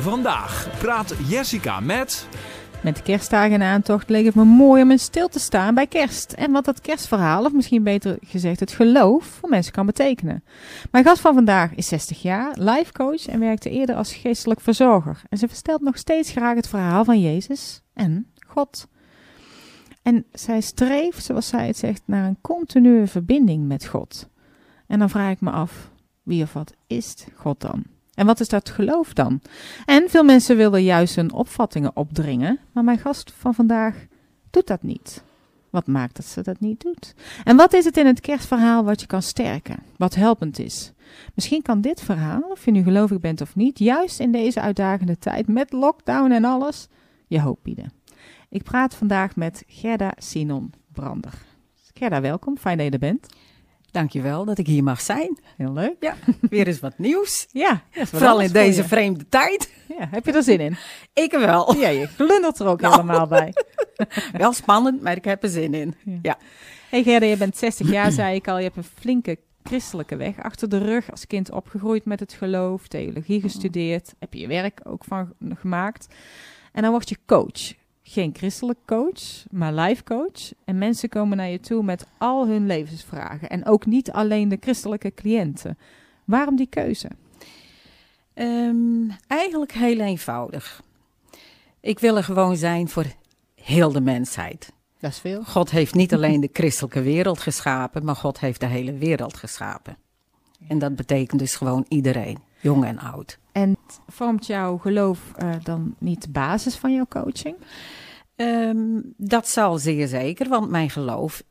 Vandaag praat Jessica met. Met de kerstdagen en aantocht leek het me mooi om in stil te staan bij kerst. En wat dat kerstverhaal, of misschien beter gezegd het geloof, voor mensen kan betekenen. Mijn gast van vandaag is 60 jaar, life coach en werkte eerder als geestelijk verzorger. En ze vertelt nog steeds graag het verhaal van Jezus en God. En zij streeft, zoals zij het zegt, naar een continue verbinding met God. En dan vraag ik me af, wie of wat is God dan? En wat is dat geloof dan? En veel mensen willen juist hun opvattingen opdringen, maar mijn gast van vandaag doet dat niet. Wat maakt dat ze dat niet doet? En wat is het in het kerstverhaal wat je kan sterken, wat helpend is? Misschien kan dit verhaal, of je nu gelovig bent of niet, juist in deze uitdagende tijd met lockdown en alles, je hoop bieden. Ik praat vandaag met Gerda Sinon Brander. Gerda, welkom. Fijn dat je er bent. Dankjewel dat ik hier mag zijn. Heel leuk. Ja, weer eens wat nieuws. Ja, vooral in deze vreemde tijd. Ja, heb je er zin in? Ik wel. Ja, je glundert er ook nou. helemaal bij. wel spannend, maar ik heb er zin in. Ja. Hey Gerda, je bent 60 jaar, zei ik al. Je hebt een flinke christelijke weg achter de rug. Als kind opgegroeid met het geloof, theologie gestudeerd. Heb je je werk ook van gemaakt. En dan word je coach geen christelijk coach, maar life coach. En mensen komen naar je toe met al hun levensvragen. En ook niet alleen de christelijke cliënten. Waarom die keuze? Um, eigenlijk heel eenvoudig. Ik wil er gewoon zijn voor heel de mensheid. Dat is veel. God heeft niet alleen de christelijke wereld geschapen, maar God heeft de hele wereld geschapen. En dat betekent dus gewoon iedereen, jong en oud. En vormt jouw geloof uh, dan niet de basis van jouw coaching? Um, dat zal zeer zeker, want mijn geloof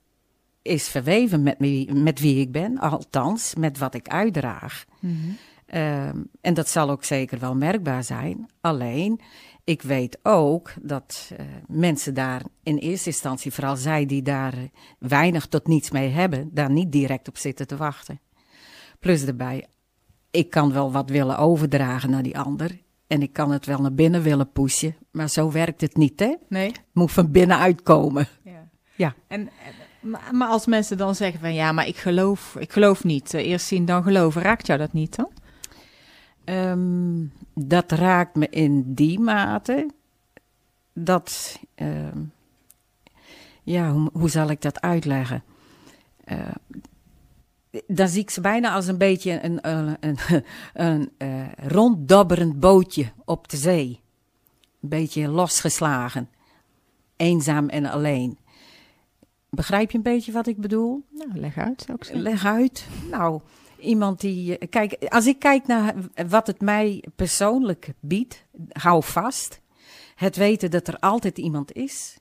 is verweven met wie, met wie ik ben, althans met wat ik uitdraag. Mm -hmm. um, en dat zal ook zeker wel merkbaar zijn. Alleen, ik weet ook dat uh, mensen daar in eerste instantie, vooral zij die daar weinig tot niets mee hebben, daar niet direct op zitten te wachten. Plus erbij, ik kan wel wat willen overdragen naar die ander. En ik kan het wel naar binnen willen pushen, maar zo werkt het niet, hè? Nee. Het moet van binnen uitkomen. Ja. ja. En, maar als mensen dan zeggen van ja, maar ik geloof, ik geloof niet. Eerst zien dan geloven, raakt jou dat niet dan? Um, dat raakt me in die mate dat, um, ja, hoe, hoe, zal ik dat uitleggen? Uh, dan zie ik ze bijna als een beetje een, een, een, een uh, ronddobberend bootje op de zee. Een beetje losgeslagen. Eenzaam en alleen. Begrijp je een beetje wat ik bedoel? Nou, leg uit, zou ik zeggen. Leg uit. Nou, iemand die. Kijk, als ik kijk naar wat het mij persoonlijk biedt, hou vast. Het weten dat er altijd iemand is.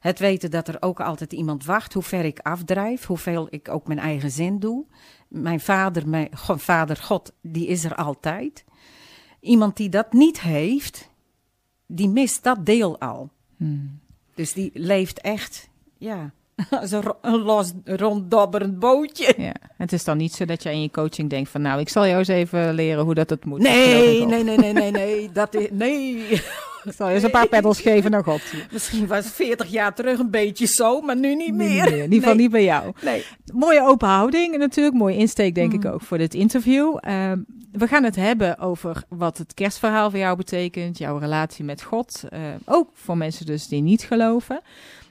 Het weten dat er ook altijd iemand wacht, hoe ver ik afdrijf, hoeveel ik ook mijn eigen zin doe. Mijn vader, mijn vader God, die is er altijd. Iemand die dat niet heeft, die mist dat deel al. Hmm. Dus die leeft echt, ja, als een, een los ronddobberend bootje. Ja. Het is dan niet zo dat je in je coaching denkt van, nou, ik zal jou eens even leren hoe dat het moet. Nee, nee, nee, nee, nee, nee, dat is, nee. Ik zal je eens een paar peddels geven naar God. Misschien was het 40 jaar terug een beetje zo, maar nu niet meer. Nee, in ieder geval nee. niet bij jou. Nee. Mooie open houding en natuurlijk. Mooie insteek denk Mm. ik ook voor dit interview. Uh, we gaan het hebben over wat het kerstverhaal voor jou betekent. Jouw relatie met God. Uh, ook voor mensen dus die niet geloven.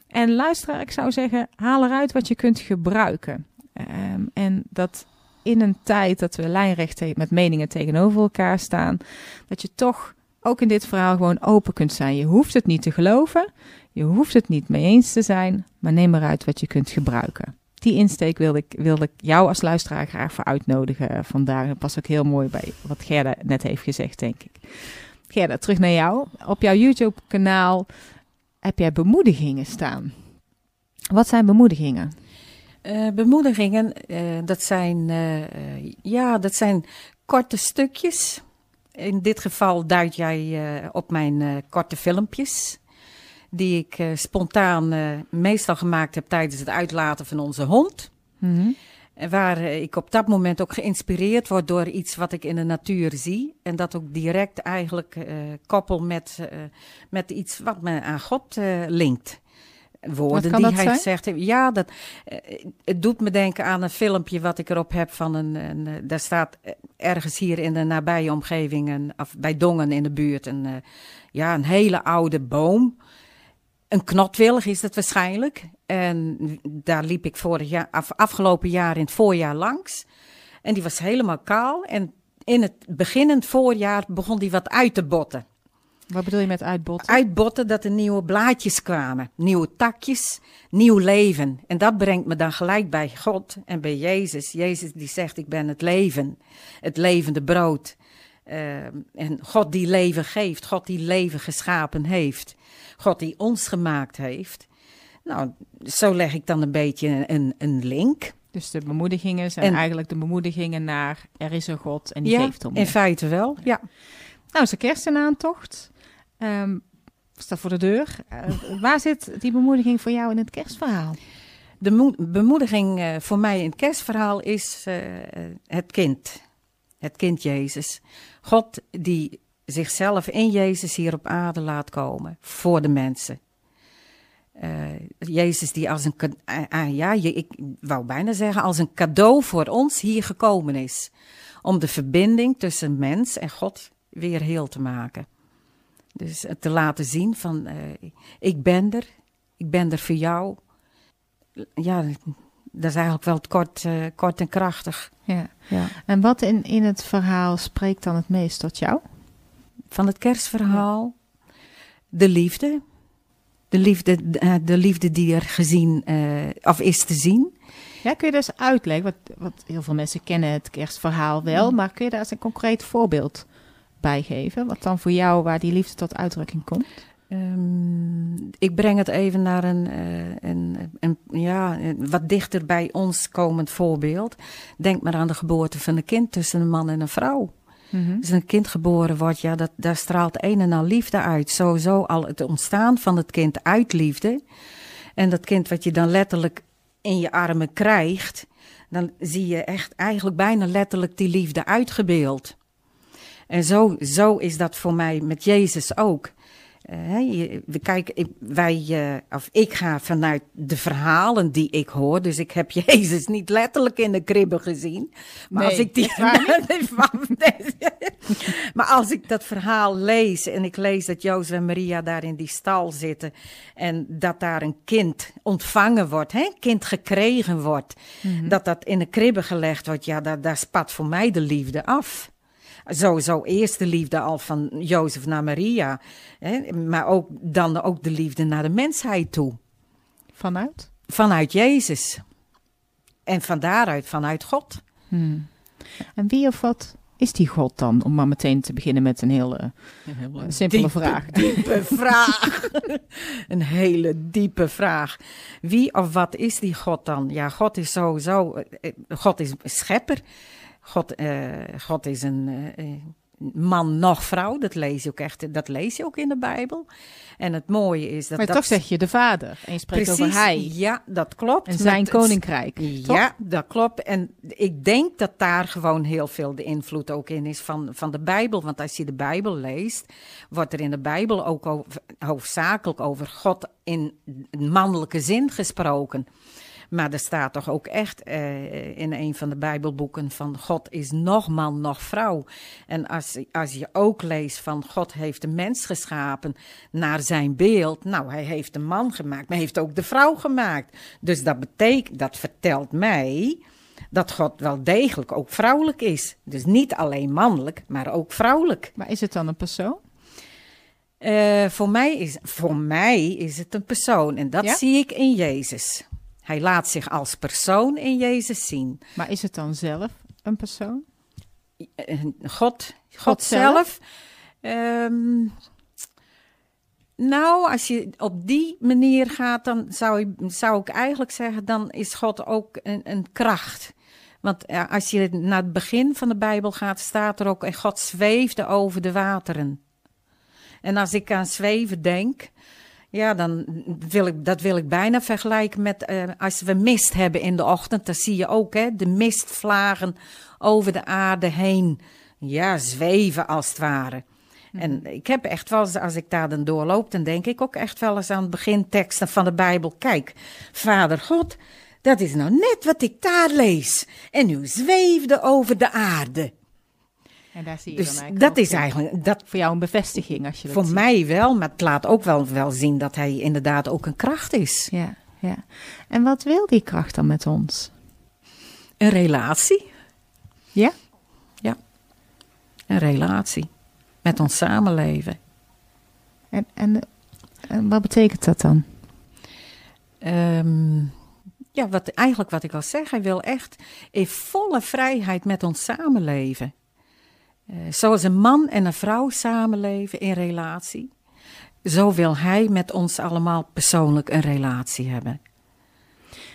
En luisteraar, ik zou zeggen, haal eruit wat je kunt gebruiken. Um, en dat in een tijd dat we lijnrecht met meningen tegenover elkaar staan, dat je toch ook in dit verhaal gewoon open kunt zijn. Je hoeft het niet te geloven, je hoeft het niet mee eens te zijn, maar neem eruit wat je kunt gebruiken. Die insteek wilde ik, wilde ik jou als luisteraar graag voor uitnodigen vandaag. Dat past ook heel mooi bij wat Gerda net heeft gezegd, denk ik. Gerda, terug naar jou. Op jouw YouTube-kanaal heb jij bemoedigingen staan. Wat zijn bemoedigingen? Uh, bemoedigingen, uh, dat zijn, uh, ja, dat zijn korte stukjes. In dit geval duid jij op mijn korte filmpjes. Die ik spontaan meestal gemaakt heb tijdens het uitlaten van onze hond. Mm-hmm. Waar ik op dat moment ook geïnspireerd word door iets wat ik in de natuur zie. En dat ook direct eigenlijk koppel met, met iets wat me aan God linkt. Woorden die dat hij zijn? gezegd heeft. Ja, dat, eh, het doet me denken aan een filmpje wat ik erop heb van een. een eh, daar staat eh, ergens hier in de nabije omgeving, een, of bij Dongen in de buurt, een, ja, een hele oude boom. Een knotwillig is het waarschijnlijk. En daar liep ik vorig jaar, af, afgelopen jaar in het voorjaar langs. En die was helemaal kaal. En in het beginnend voorjaar begon die wat uit te botten. Wat bedoel je met uitbotten? Uitbotten dat er nieuwe blaadjes kwamen, nieuwe takjes, nieuw leven. En dat brengt me dan gelijk bij God en bij Jezus. Jezus die zegt, ik ben het leven, het levende brood. Uh, en God die leven geeft, God die leven geschapen heeft, God die ons gemaakt heeft. Nou, zo leg ik dan een beetje een, een link. Dus de bemoedigingen zijn En- eigenlijk de bemoedigingen naar er is een God en die ja, geeft om. in feite wel, ja. Nou, is de kerst Ehm staat voor de deur. Eh, waar zit die bemoediging voor jou in het kerstverhaal? De moe- bemoediging eh, voor mij in het kerstverhaal is eh, het kind. Het kind Jezus. God die zichzelf in Jezus hier op aarde laat komen voor de mensen. Jezus die als een, ah, ja, ik wou bijna zeggen, als een cadeau voor ons hier gekomen is. Om de verbinding tussen mens en God weer heel te maken. Dus het te laten zien van, eh, ik ben er, ik ben er voor jou. Ja, dat is eigenlijk wel het kort, eh, kort en krachtig. Ja. Ja. En wat in, in het verhaal spreekt dan het meest tot jou? Van het kerstverhaal, de liefde. De liefde, eh, de liefde die er gezien, eh, of is te zien. Ja, kun je dus uitleggen? Want, want heel veel mensen kennen het kerstverhaal wel, maar kun je daar eens een concreet voorbeeld bij geven? Wat dan voor jou, waar die liefde tot uitdrukking komt? Ehm, ik breng het even naar een, eh, een, een, ja, wat dichter bij ons komend voorbeeld. Denk maar aan de geboorte van een kind tussen een man en een vrouw. Als een kind geboren wordt, ja, dat, daar straalt een en al liefde uit. Sowieso al het ontstaan van het kind uit liefde. En dat kind wat je dan letterlijk in je armen krijgt, dan zie je echt eigenlijk bijna letterlijk die liefde uitgebeeld. En zo, zo is dat voor mij met Jezus ook. Eh, we kijken, ik, wij, eh, of ik ga vanuit de verhalen die ik hoor. Dus ik heb Jezus niet letterlijk in de kribbe gezien. Maar Nee, als ik die. maar als ik dat verhaal lees en ik lees dat Jozef en Maria daar in die stal zitten. En dat daar een kind ontvangen wordt, hè, een kind gekregen wordt. Dat dat in een kribbe gelegd wordt, ja, daar, daar spat voor mij de liefde af. Sowieso eerst de liefde al van Jozef naar Maria. Hè, maar ook, dan ook de liefde naar de mensheid toe. Vanuit? Vanuit Jezus. En van daaruit vanuit God. Hmm. En wie of wat is die God dan? Om maar meteen te beginnen met een heel eh, simpele Diepe, vraag. Diepe vraag. een hele diepe vraag. Wie of wat is die God dan? Ja, God is sowieso. eh, God is schepper. God, eh, God is een eh, man nog vrouw. Dat lees je ook echt. Dat lees je ook in de Bijbel. En het mooie is dat. maar dat toch zeg je de vader. En je spreekt Precies, over hij. Ja, dat klopt. En zijn Met koninkrijk. toch? ja, dat klopt. En ik denk dat daar gewoon heel veel de invloed ook in is van, van de Bijbel. Want als je de Bijbel leest, wordt er in de Bijbel ook over, hoofdzakelijk over God in mannelijke zin gesproken. Maar er staat toch ook echt eh, in een van de Bijbelboeken van God is nog man, nog vrouw. En als, als je ook leest van God heeft de mens geschapen naar zijn beeld. Nou, hij heeft de man gemaakt, maar hij heeft ook de vrouw gemaakt. Dus dat betekent, dat vertelt mij dat God wel degelijk ook vrouwelijk is. Dus niet alleen mannelijk, maar ook vrouwelijk. Maar is het dan een persoon? Eh, voor, mij is, voor mij is het een persoon en dat Ja? zie ik in Jezus. Hij laat zich als persoon in Jezus zien. Maar is het dan zelf een persoon? Eh, God, God, God zelf? Ehm, nou, als je op die manier gaat, dan zou, je, zou ik eigenlijk zeggen, dan is God ook een, een kracht. Want ja, als je naar het begin van de Bijbel gaat, staat er ook, en God zweefde over de wateren. En als ik aan zweven denk, ja, dan wil ik, dat wil ik bijna vergelijken met eh, als we mist hebben in de ochtend. Dan zie je ook hè, de mistvlagen over de aarde heen. Ja, zweven als het ware. En ik heb echt wel eens, als ik daar dan doorloop, dan denk ik ook echt wel eens aan het beginteksten van de Bijbel. Kijk, Vader God, dat is nou net wat ik daar lees. En u zweefde over de aarde. En daar zie je Dus dan eigenlijk dat is eigenlijk, dat voor jou een bevestiging als je dat voor ziet. mij wel, maar het laat ook wel, wel zien dat hij inderdaad ook een kracht is. Ja, ja. En wat wil die kracht dan met ons? Een relatie. Ja? Ja, een relatie met ons samenleven. En, en, en wat betekent dat dan? Ehm, ja, wat, eigenlijk wat ik al zeg, hij wil echt in volle vrijheid met ons samenleven. Eh, zoals een man en een vrouw samenleven in relatie, zo wil hij met ons allemaal persoonlijk een relatie hebben.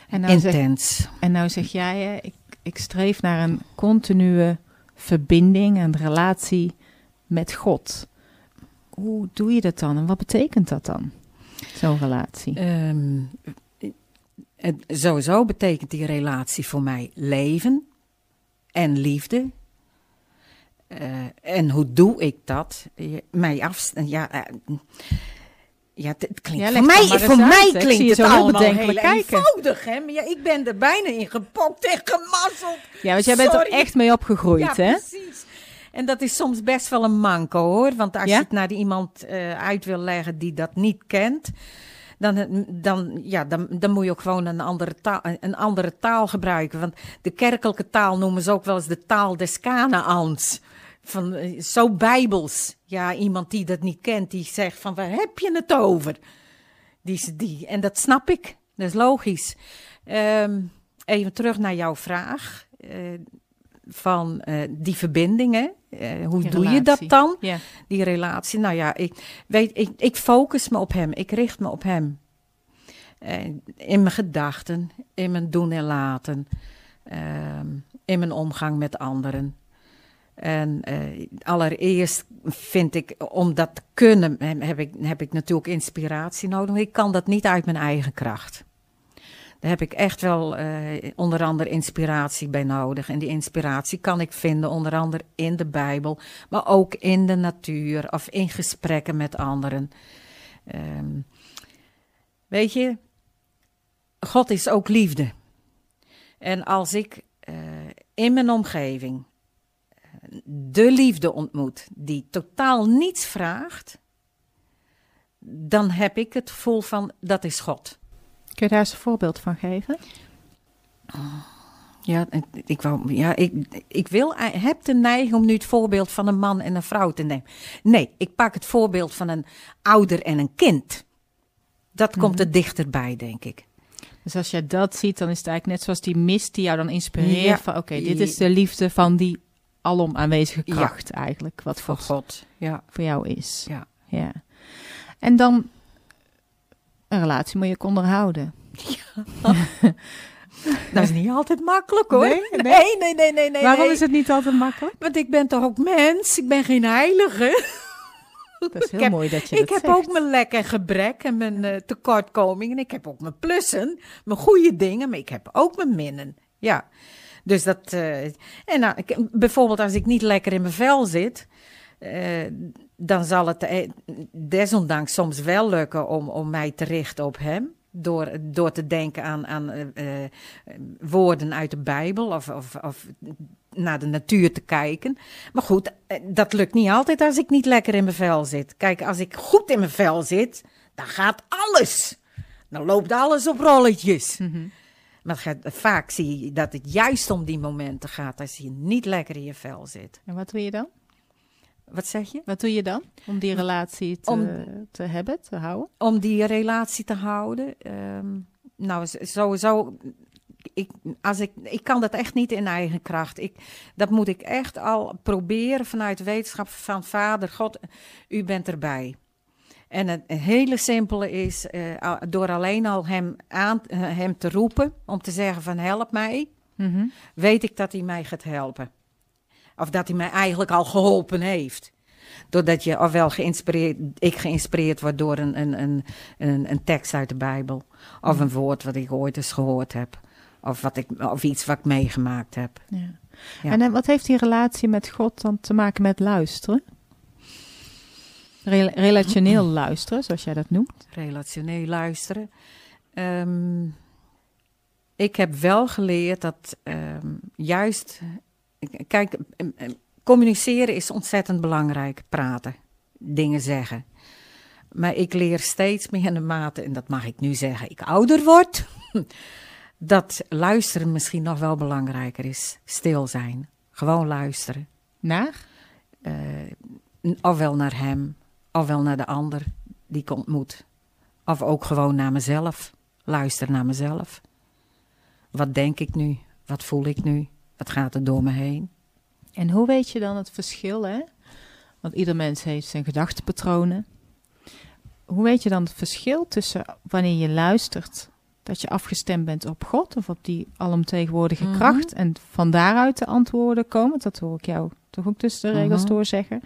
En nou, zeg, Intens. en nou zeg jij, ik, ik streef naar een continue verbinding, een relatie met God. Hoe doe je dat dan en wat betekent dat dan, zo'n relatie? Het- sowieso betekent die relatie voor mij leven en liefde. Eh, en hoe doe ik dat? Mij af, ja, eh, ja, het, het klinkt Ja, voor mij, voor mij uit. Klinkt het heel allemaal heel bedenkelijk kijken. eenvoudig, hè? Maar ja, ik ben er bijna in gepokt en gemazzeld. Ja, want jij bent er echt mee opgegroeid, ja, hè? precies. En dat is soms best wel een manco hoor. Want als Ja? je het naar iemand eh, uit wil leggen die dat niet kent. Dan, dan, ja, dan, dan moet je ook gewoon een andere, taal, een andere taal gebruiken. Want de kerkelijke taal noemen ze ook wel eens de taal des Kanaans. Van, eh, zo bijbels. Ja, iemand die dat niet kent, die zegt van waar heb je het over? Die, die. En dat snap ik. Dat is logisch. Ehm, even terug naar jouw vraag. Eh, van eh, die verbindingen. Hoe Die doe je dat dan? Die relatie. Nou ja, ik, weet, ik, ik focus me op hem. Ik richt me op hem. In mijn gedachten, in mijn doen en laten. ehm, in mijn omgang met anderen. En eh, allereerst vind ik, om dat te kunnen, heb- ik, heb ik natuurlijk inspiratie nodig. Ik kan dat niet uit mijn eigen kracht. Daar heb ik echt wel eh, onder andere inspiratie bij nodig. En die inspiratie kan ik vinden onder andere in de Bijbel, maar ook in de natuur of in gesprekken met anderen. Ehm, weet je, God is ook liefde. En als ik eh, in mijn omgeving de liefde ontmoet die totaal niets vraagt, dan heb ik het gevoel van dat is God. Kun je daar eens een voorbeeld van geven? Ja, ik, wou, ja ik, ik wil, heb de neiging om nu het voorbeeld van een man en een vrouw te nemen. Nee, ik pak het voorbeeld van een ouder en een kind. Dat komt er dichterbij, denk ik. Dus als je dat ziet, dan is het eigenlijk net zoals die mist die jou dan inspireert. Ja. Van oké, dit is de liefde van die alom aanwezige Ja. kracht eigenlijk. Wat voor, Voor God. Ja. voor jou is. Ja. ja. En dan, een relatie moet je ook onderhouden. Dat is niet altijd makkelijk hoor. Nee? nee, Nee? nee, nee, Waarom nee. is het niet altijd makkelijk? Want ik ben toch ook mens? Ik ben geen heilige. Dat is heel Ik heb- mooi dat je Ik heb zegt. ook mijn lek en gebrek en mijn eh, tekortkomingen. Ik heb ook mijn plussen, mijn goede dingen, maar ik heb ook mijn minnen. Ja, dus dat... eh, en nou, bijvoorbeeld als ik niet lekker in mijn vel zit... eh, dan zal het eh, desondanks soms wel lukken om, om mij te richten op hem. Door, door te denken aan, aan woorden uit de Bijbel of, of, of naar de natuur te kijken. Maar goed, dat lukt niet altijd als ik niet lekker in mijn vel zit. Kijk, als ik goed in mijn vel zit, dan gaat alles. Dan loopt alles op rolletjes. Mhm. Maar gaat- vaak zie je dat het juist om die momenten gaat als je niet lekker in je vel zit. En wat doe je dan? Wat zeg je? Wat doe je dan om die relatie te, Om- te hebben, te houden? Om die relatie te houden. ehm, nou, sowieso. Ik, als ik, ik kan dat echt niet in eigen kracht. Ik, dat moet ik echt al proberen vanuit wetenschap van Vader God. U bent erbij. En het hele simpele is eh, door alleen al hem, aan, eh, hem te roepen om te zeggen van help mij, Mhm. weet ik dat hij mij gaat helpen. Of dat hij mij eigenlijk al geholpen heeft. Doordat je ofwel geïnspireerd, ik geïnspireerd word door een, een, een, een, een tekst uit de Bijbel. Of een woord wat ik ooit eens gehoord heb. Of, wat ik, of iets wat ik meegemaakt heb. Ja. Ja. En eh, wat heeft die relatie met God dan te maken met luisteren? Rel- relationeel luisteren, zoals jij dat noemt. relationeel luisteren. Ehm, ik heb wel geleerd dat ehm, juist, kijk, communiceren is ontzettend belangrijk, praten, dingen zeggen. Maar ik leer steeds meer naarmate, en dat mag ik nu zeggen, ik ouder word, dat luisteren misschien nog wel belangrijker is. Stil zijn, gewoon luisteren. Naar? Eh, ofwel naar hem, ofwel naar de ander die ik ontmoet. Of ook gewoon naar mezelf. Luister naar mezelf. Wat denk ik nu? Wat voel ik nu? Wat gaat er door me heen? En hoe weet je dan het verschil, hè? Want ieder mens heeft zijn gedachtepatronen. Hoe weet je dan het verschil tussen wanneer je luistert, dat je afgestemd bent op God of op die alomtegenwoordige Mhm. kracht en van daaruit de antwoorden komen? Dat hoor ik jou toch ook tussen de regels Mhm. door zeggen.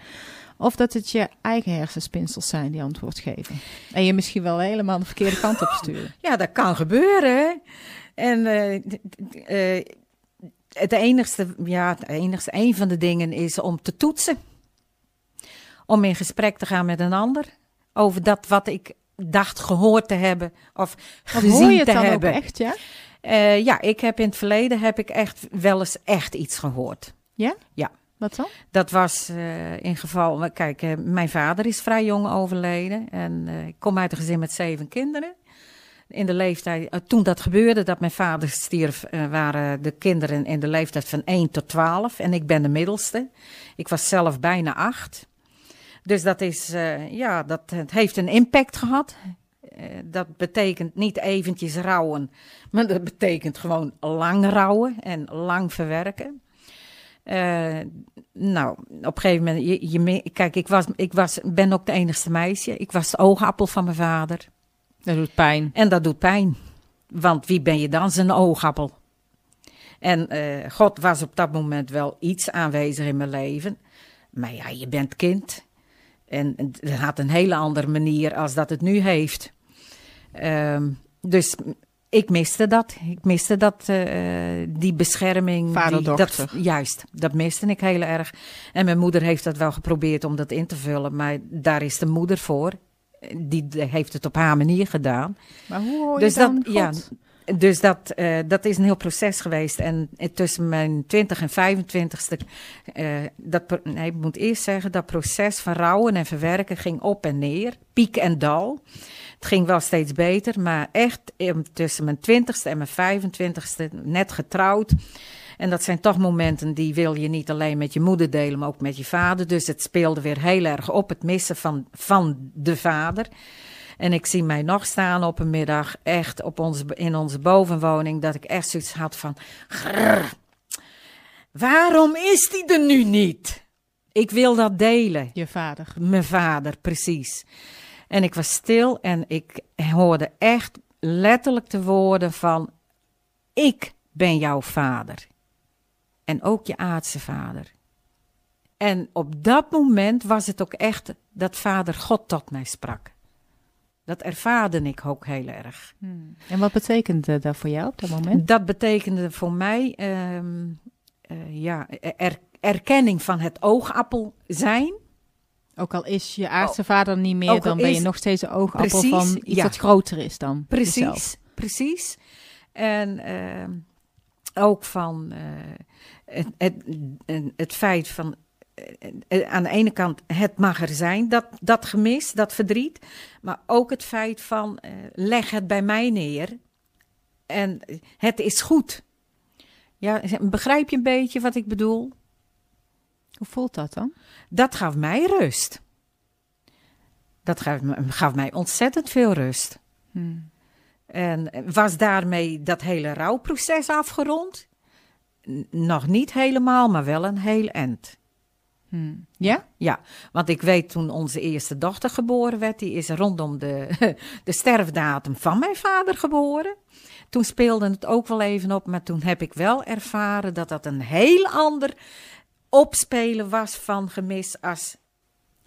Of dat het je eigen hersenspinsels zijn die antwoord geven. En je misschien wel helemaal de verkeerde kant op sturen. Ja, dat kan gebeuren. En eh, eh, het enigste, ja, het enigste, een van de dingen is om te toetsen. Om in gesprek te gaan met een ander over dat wat ik dacht gehoord te hebben of gezien hoor je het te dan hebben. ook echt, ja? Eh, ja, ik heb in het verleden heb ik echt wel eens echt iets gehoord. Wat dan? Dat was eh, in geval, kijk, eh, mijn vader is vrij jong overleden en eh, ik kom uit een gezin met zeven kinderen. In de leeftijd, toen dat gebeurde, dat mijn vader stierf, waren de kinderen in de leeftijd van 1 tot 12 en ik ben de middelste. Ik was zelf bijna acht. Dus dat is, ja, dat het heeft een impact gehad. Eh, dat betekent niet eventjes rouwen, maar dat betekent gewoon lang rouwen en lang verwerken. Eh, nou, op een gegeven moment, je, kijk, ik, was, ik was, ben ook de enigste meisje. Ik was de oogappel van mijn vader. Dat doet pijn. En dat doet pijn. Want wie ben je dan? Zijn oogappel. En eh, God was op dat moment wel iets aanwezig in mijn leven. Maar ja, je bent kind. En het had een hele andere manier als dat het nu heeft. Ehm, dus ik miste dat. Ik miste dat, eh, die bescherming. Vader, die. Dat, juist, dat miste ik heel erg. En mijn moeder heeft dat wel geprobeerd om dat in te vullen. Maar daar is de moeder voor. Die heeft het op haar manier gedaan. Maar hoe hoor Dus je dan dat- ja? Dus dat, eh, dat is een heel proces geweest. En tussen mijn 20 en 25ste, eh, dat, nee, ik moet eerst zeggen, dat proces van rouwen en verwerken ging op en neer, piek en dal. Het ging wel steeds beter, maar echt eh, tussen mijn 20ste en mijn 25ste, net getrouwd. En dat zijn toch momenten die wil je niet alleen met je moeder delen, maar ook met je vader. Dus het speelde weer heel erg op het missen van, van de vader. En ik zie mij nog staan op een middag, echt op onze, in onze bovenwoning, dat ik echt zoiets had van. "Grrr, waarom is die er nu niet? Ik wil dat delen. Je vader. Mijn vader, precies. En ik was stil en ik hoorde echt letterlijk de woorden van: Ik ben jouw vader. En ook je aardse vader. En op dat moment was het ook echt dat vader God tot mij sprak. Dat ervaarde ik ook heel erg. En wat betekende dat voor jou op dat moment? Dat betekende voor mij ehm, eh, ja, er- erkenning van het oogappel zijn. Ook al is je aardse vader niet meer, dan ben je nog steeds een oogappel Precies, van iets ja. wat groter is dan Precies, jezelf. precies. En ehm, ook van eh, het, het, het feit van aan de ene kant het mag er zijn, dat, dat gemis, dat verdriet. Maar ook het feit van eh, leg het bij mij neer en het is goed. Ja, begrijp je een beetje wat ik bedoel? Hoe voelt dat dan? Dat gaf mij rust. Dat gaf, mij ontzettend veel rust. En was daarmee dat hele rouwproces afgerond? N- nog niet helemaal, maar wel een heel eind. Ja? Ja, want ik weet toen onze eerste dochter geboren werd, die is rondom de, de sterfdatum van mijn vader geboren. Toen speelde het ook wel even op, maar toen heb ik wel ervaren dat dat een heel ander opspelen was van gemis als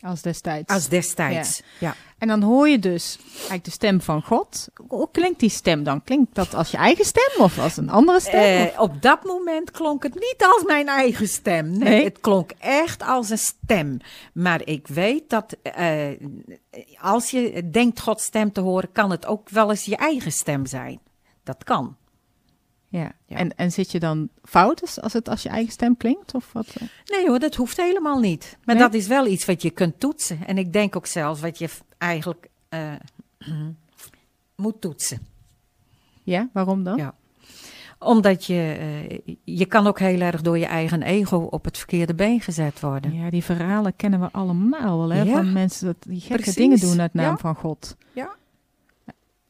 Als destijds. als destijds. Ja. En dan hoor je dus eigenlijk de stem van God. Hoe klinkt die stem dan? Klinkt dat als je eigen stem of als een andere stem? Eh, op dat moment klonk het niet als mijn eigen stem. Nee, Nee? het klonk echt als een stem. Maar ik weet dat eh, als je denkt Gods stem te horen, kan het ook wel eens je eigen stem zijn. Dat kan. Ja. ja. En, en zit je dan fout als- als het als je eigen stem klinkt? Of wat? eh? Nee hoor, dat hoeft helemaal niet. Maar Nee? dat is wel iets wat je kunt toetsen. En ik denk ook zelfs wat je eigenlijk eh, moet toetsen. Ja, waarom dan? Ja. Omdat je, eh, je kan ook heel erg door je eigen ego op het verkeerde been gezet worden. Ja, die verhalen kennen we allemaal wel, hè? Ja. Van mensen dat die gekke Precies. dingen doen uit naam Ja. van God. Ja.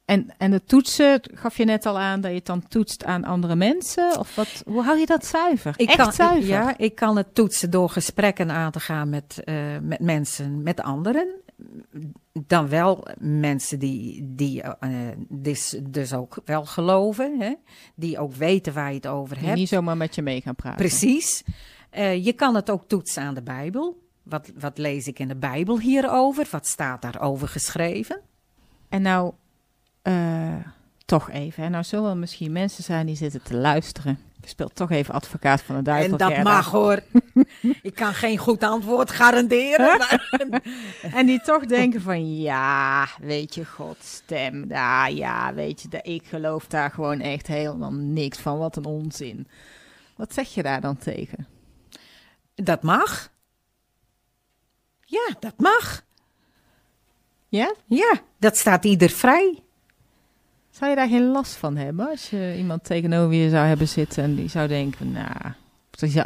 En, en het toetsen, gaf je net al aan dat je het dan toetst aan andere mensen? Of wat, hoe hou je dat zuiver? Echt kan, zuiver? Ja, ik kan het toetsen door gesprekken aan te gaan met, eh, met mensen, met anderen. Dan wel mensen die, die eh, dus, dus ook wel geloven. Hè? Die ook weten waar je het over Die hebt. niet zomaar met je mee gaan praten. Precies. Eh, je kan het ook toetsen aan de Bijbel. Wat, wat lees ik in de Bijbel hierover? Wat staat daarover geschreven? En nou, eh, toch even. Hè? Nou zullen er misschien mensen zijn die zitten te luisteren. Ik speel toch even advocaat van de duivel. en dat Gerda. mag hoor. ik kan geen goed antwoord garanderen. maar- En die toch denken van, ja, weet je, Gods stem. Ja, ja, weet je, ik geloof daar gewoon echt helemaal niks van. Wat een onzin. Wat zeg je daar dan tegen? dat mag. Ja, dat mag. Ja? Ja, dat staat ieder vrij. Zou je daar geen last van hebben als je iemand tegenover je zou hebben zitten en die zou denken, nou,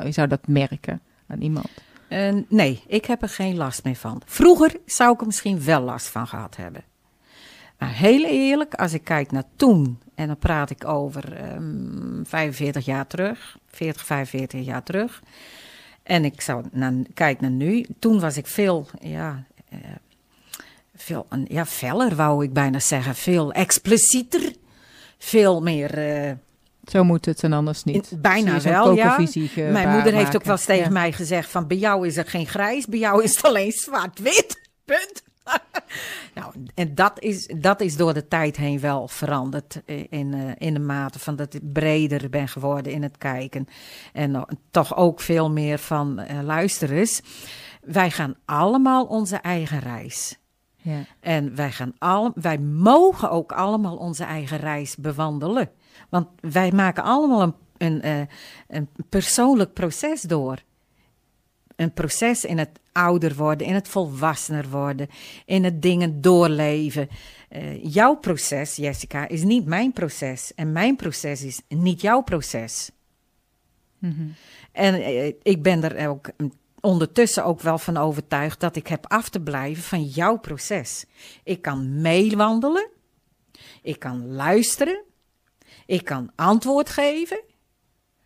je zou, dat merken aan iemand? Eh, nee, ik heb er geen last meer van. Vroeger zou ik er misschien wel last van gehad hebben. Maar heel eerlijk, als ik kijk naar toen, en dan praat ik over ehm 45 jaar terug, 40, 45 jaar terug. En ik zou naar, kijk naar nu, toen was ik veel, ja, eh, veel ja, feller wou ik bijna zeggen, veel explicieter, veel meer. eh, Zo moet het en anders niet. In- bijna wel, ja. Mijn moeder heeft ook wel eens tegen Ja. mij gezegd van bij jou is er geen grijs, bij jou is het alleen zwart-wit. Punt. nou, en dat is, dat is door de tijd heen wel veranderd eh, in, eh, in de mate van dat ik breder ben geworden in het kijken. En toch ook veel meer van eh luister eens. Wij gaan allemaal onze eigen reis. Ja. En wij, gaan al, wij mogen ook allemaal onze eigen reis bewandelen. Want wij maken allemaal een, een, eh, een persoonlijk proces door. Een proces in het ouder worden, in het volwassener worden, in het dingen doorleven. Eh, jouw proces, Jessica, is niet mijn proces. En mijn proces is niet jouw proces. Mhm. En eh, ik ben er ook ondertussen ook wel van overtuigd dat ik heb af te blijven van jouw proces. Ik kan meewandelen, ik kan luisteren, ik kan antwoord geven,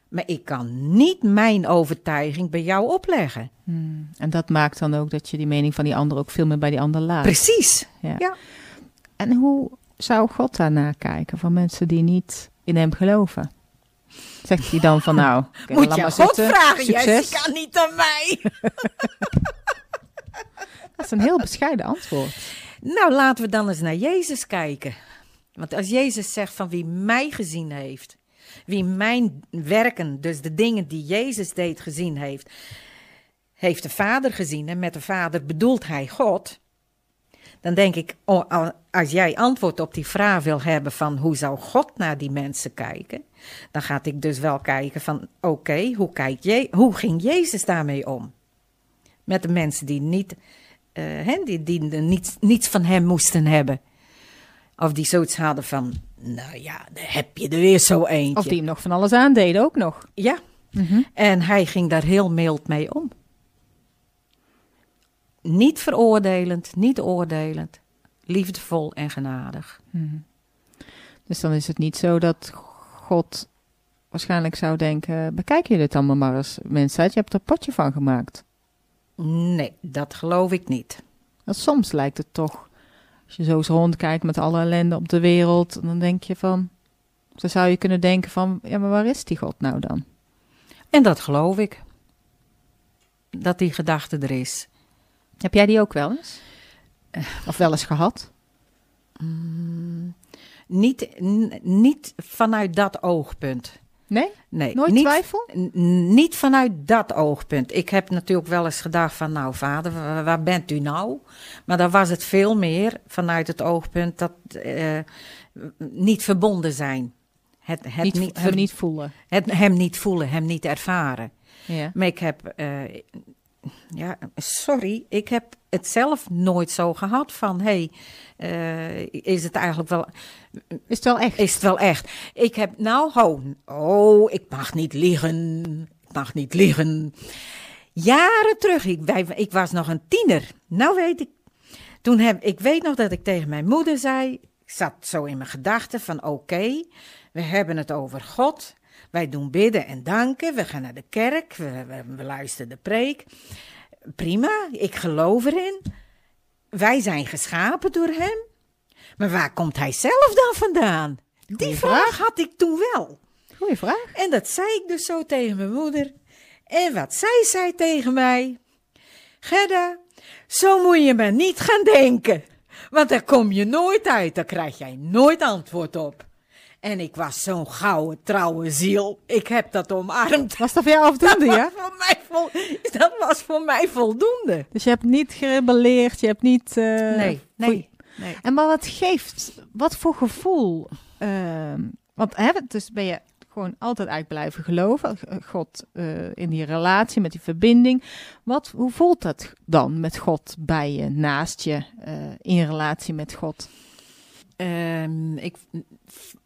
maar ik kan niet mijn overtuiging bij jou opleggen. Hmm. En dat maakt dan ook dat je die mening van die ander ook veel meer bij die ander laat. Precies. Ja. Ja. En hoe zou God daarna kijken van mensen die niet in hem geloven? Zegt hij dan van nou, oké, Moet je God zitten, vragen, succes. Jessica, niet aan mij. Dat is een heel bescheiden antwoord. Nou, laten we dan eens naar Jezus kijken. Want als Jezus zegt van wie mij gezien heeft, wie mijn werken, dus de dingen die Jezus deed, gezien heeft, heeft de Vader gezien. En met de Vader bedoelt hij God. Dan denk ik, oh, al- als jij antwoord op die vraag wil hebben van hoe zou God naar die mensen kijken, dan ga ik dus wel kijken van oké, hoe kijkt je, hoe ging Jezus daarmee om? Met de mensen die niet eh, hè, die, die er niets, niets van hem moesten hebben. Of die zoiets hadden van, nou ja, daar heb je er weer zo eentje. Of die hem nog van alles aandeden ook nog. Ja, en hij ging daar heel mild mee om. Niet veroordelend, niet oordelend, liefdevol en genadig. Dus dan is het niet zo dat God waarschijnlijk zou denken, bekijk je dit allemaal maar eens, mensheid, je hebt er potje van gemaakt. Nee, dat geloof ik niet. Want soms lijkt het toch, als je zo eens rondkijkt met alle ellende op de wereld, dan denk je van, dan zou je kunnen denken van, ja, maar waar is die God nou dan? En dat geloof ik. Dat die gedachte er is. Heb jij die ook wel eens? Of wel eens gehad? Mm, niet, niet vanuit dat oogpunt. Nee? Nee, Nooit niet, twijfel? niet vanuit dat oogpunt. Ik heb natuurlijk wel eens gedacht van, nou vader, wa- waar bent u nou? Maar dan was het veel meer vanuit het oogpunt dat eh, niet verbonden zijn. Het, het, niet, niet, hem ver- niet voelen. het hem niet voelen, hem niet ervaren. Ja. Maar ik heb, eh, ja, sorry, ik heb het zelf nooit zo gehad van, hé, hey, eh, is het eigenlijk wel, Is het wel echt? is het wel echt? Ik heb, nou, ho, oh, ik mag niet liegen, ik mag niet liegen. Jaren terug, ik, wij, ik was nog een tiener, nou weet ik, toen heb, ik weet nog dat ik tegen mijn moeder zei, ik zat zo in mijn gedachten van, oké, we hebben het over God, wij doen bidden en danken. We gaan naar de kerk. We, we, we luisteren de preek. Prima, ik geloof erin. Wij zijn geschapen door hem. Maar waar komt hij zelf dan vandaan? Die Goeie vraag had ik toen wel. Goeie vraag. En dat zei ik dus zo tegen mijn moeder. En wat zij zei tegen mij. Gerda, zo moet je maar niet gaan denken. Want daar kom je nooit uit. Daar krijg jij nooit antwoord op. En ik was zo'n gouden, trouwe ziel. Ik heb dat omarmd. Was dat voor jou afdoende, Dat ja? voor mij vol- dat was voor mij voldoende. Dus je hebt niet gerebelleerd, je hebt niet... eh, Nee, nee. nee. En maar wat geeft, wat voor gevoel? ehm, want hè, dus ben je gewoon altijd eigenlijk blijven geloven, God eh, in die relatie, met die verbinding. Wat, hoe voelt dat dan met God bij je, naast je, eh, in relatie met God? Ehm, ik,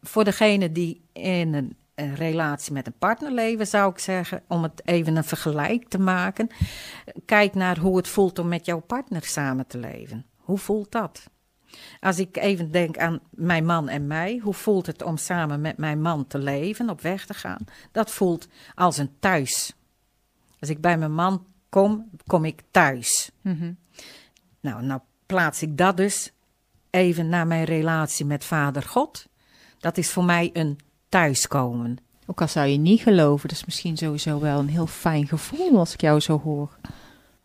voor degene die in een, een relatie met een partner leven, zou ik zeggen, om het even een vergelijk te maken, kijk naar hoe het voelt om met jouw partner samen te leven. Hoe voelt dat? Als ik even denk aan mijn man en mij, hoe voelt het om samen met mijn man te leven, op weg te gaan? Dat voelt als een thuis. Als ik bij mijn man kom, kom ik thuis. Nou, nou plaats ik dat dus even naar mijn relatie met Vader God. Dat is voor mij een thuiskomen. Ook al zou je niet geloven, dat is misschien sowieso wel een heel fijn gevoel als ik jou zo hoor.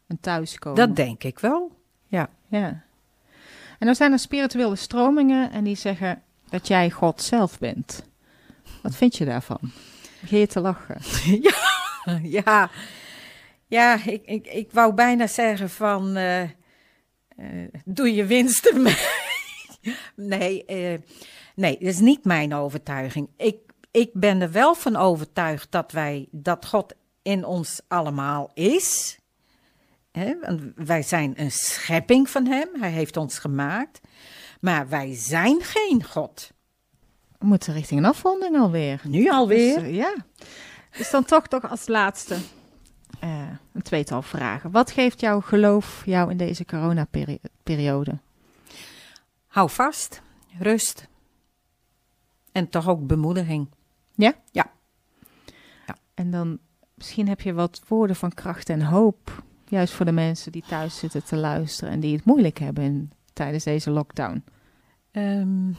Een thuiskomen. Dat denk ik wel. Ja. Ja. En dan zijn er spirituele stromingen en die zeggen dat jij God zelf bent. Wat vind je daarvan? Begin je te lachen? ja, ja ik, ik, ik wou bijna zeggen van, eh, eh, doe je winst ermee. Nee, eh, nee, dat is niet mijn overtuiging. Ik, ik ben er wel van overtuigd dat, wij, dat God in ons allemaal is. Want wij zijn een schepping van Hem, Hij heeft ons gemaakt. Maar wij zijn geen God. We moeten richting een afronding alweer. Nu alweer. Dus, eh, ja. Dus dan toch, toch als laatste eh, een tweetal vragen. Wat geeft jouw geloof jou in deze coronaperiode? Hou vast, rust. En toch ook bemoediging. Ja? Ja. En dan misschien heb je wat woorden van kracht en hoop. Juist voor de mensen die thuis zitten te luisteren en die het moeilijk hebben in, tijdens deze lockdown. Ehm,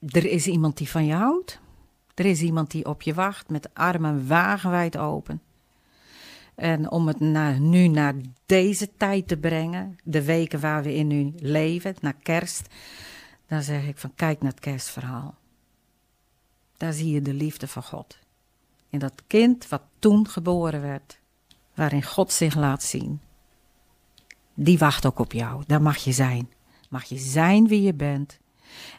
er is iemand die van je houdt. Er is iemand die op je wacht met armen wagenwijd open. En om het naar, nu naar deze tijd te brengen, de weken waar we in nu leven, naar kerst, dan zeg ik van kijk naar het kerstverhaal. Daar zie je de liefde van God. In dat kind wat toen geboren werd, waarin God zich laat zien. Die wacht ook op jou, daar mag je zijn. Mag je zijn wie je bent.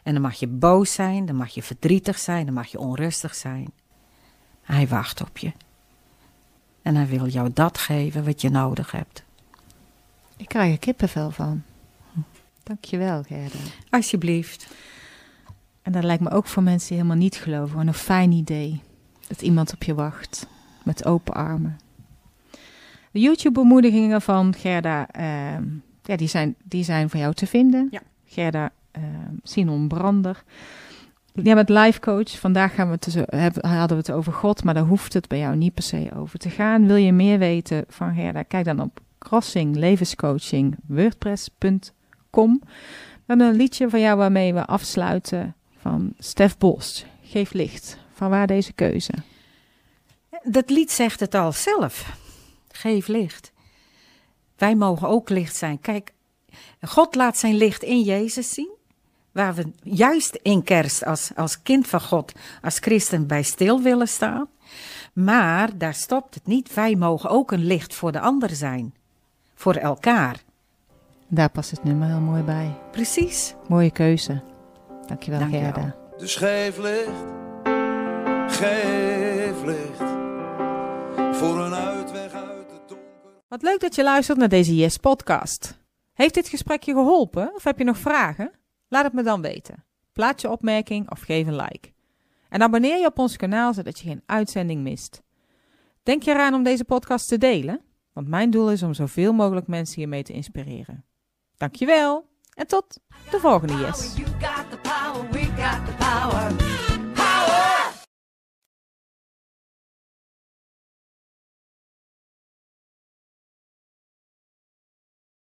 En dan mag je boos zijn, dan mag je verdrietig zijn, dan mag je onrustig zijn. Hij wacht op je. En hij wil jou dat geven wat je nodig hebt. Ik krijg er kippenvel van. Dankjewel, Gerda. Alsjeblieft. En dat lijkt me ook voor mensen die helemaal niet geloven. Een fijn idee. Dat iemand op je wacht. Met open armen. De YouTube-bemoedigingen van Gerda, ehm, ja, die, zijn, die zijn voor jou te vinden. Ja. Gerda ehm Sinon Brander. Jij bent life coach. Vandaag gaan we het dus, hebben, hadden we het over God, maar daar hoeft het bij jou niet per se over te gaan. Wil je meer weten van Gerda? Kijk dan op Crossing Levenscoaching wordpress.com. Dan een liedje van jou waarmee we afsluiten van Stef Bos. Geef licht. Van waar deze keuze? Dat lied zegt het al zelf. Geef licht. Wij mogen ook licht zijn. Kijk, God laat zijn licht in Jezus zien. Waar we juist in kerst als, als kind van God, als christen bij stil willen staan. Maar daar stopt het niet. Wij mogen ook een licht voor de ander zijn. Voor elkaar. Daar past het nummer heel mooi bij. Precies. Mooie keuze. Dankjewel, Dankjewel. Gerda. Dus geef licht, geef licht. Voor een uitweg uit het donker. Wat leuk dat je luistert naar deze Yes podcast. Heeft dit gesprek je geholpen of heb je nog vragen? Laat het me dan weten. Plaats je opmerking of geef een like. En abonneer je op ons kanaal zodat je geen uitzending mist. Denk je eraan om deze podcast te delen? Want mijn doel is om zoveel mogelijk mensen hiermee te inspireren. Dankjewel en tot de volgende Yes.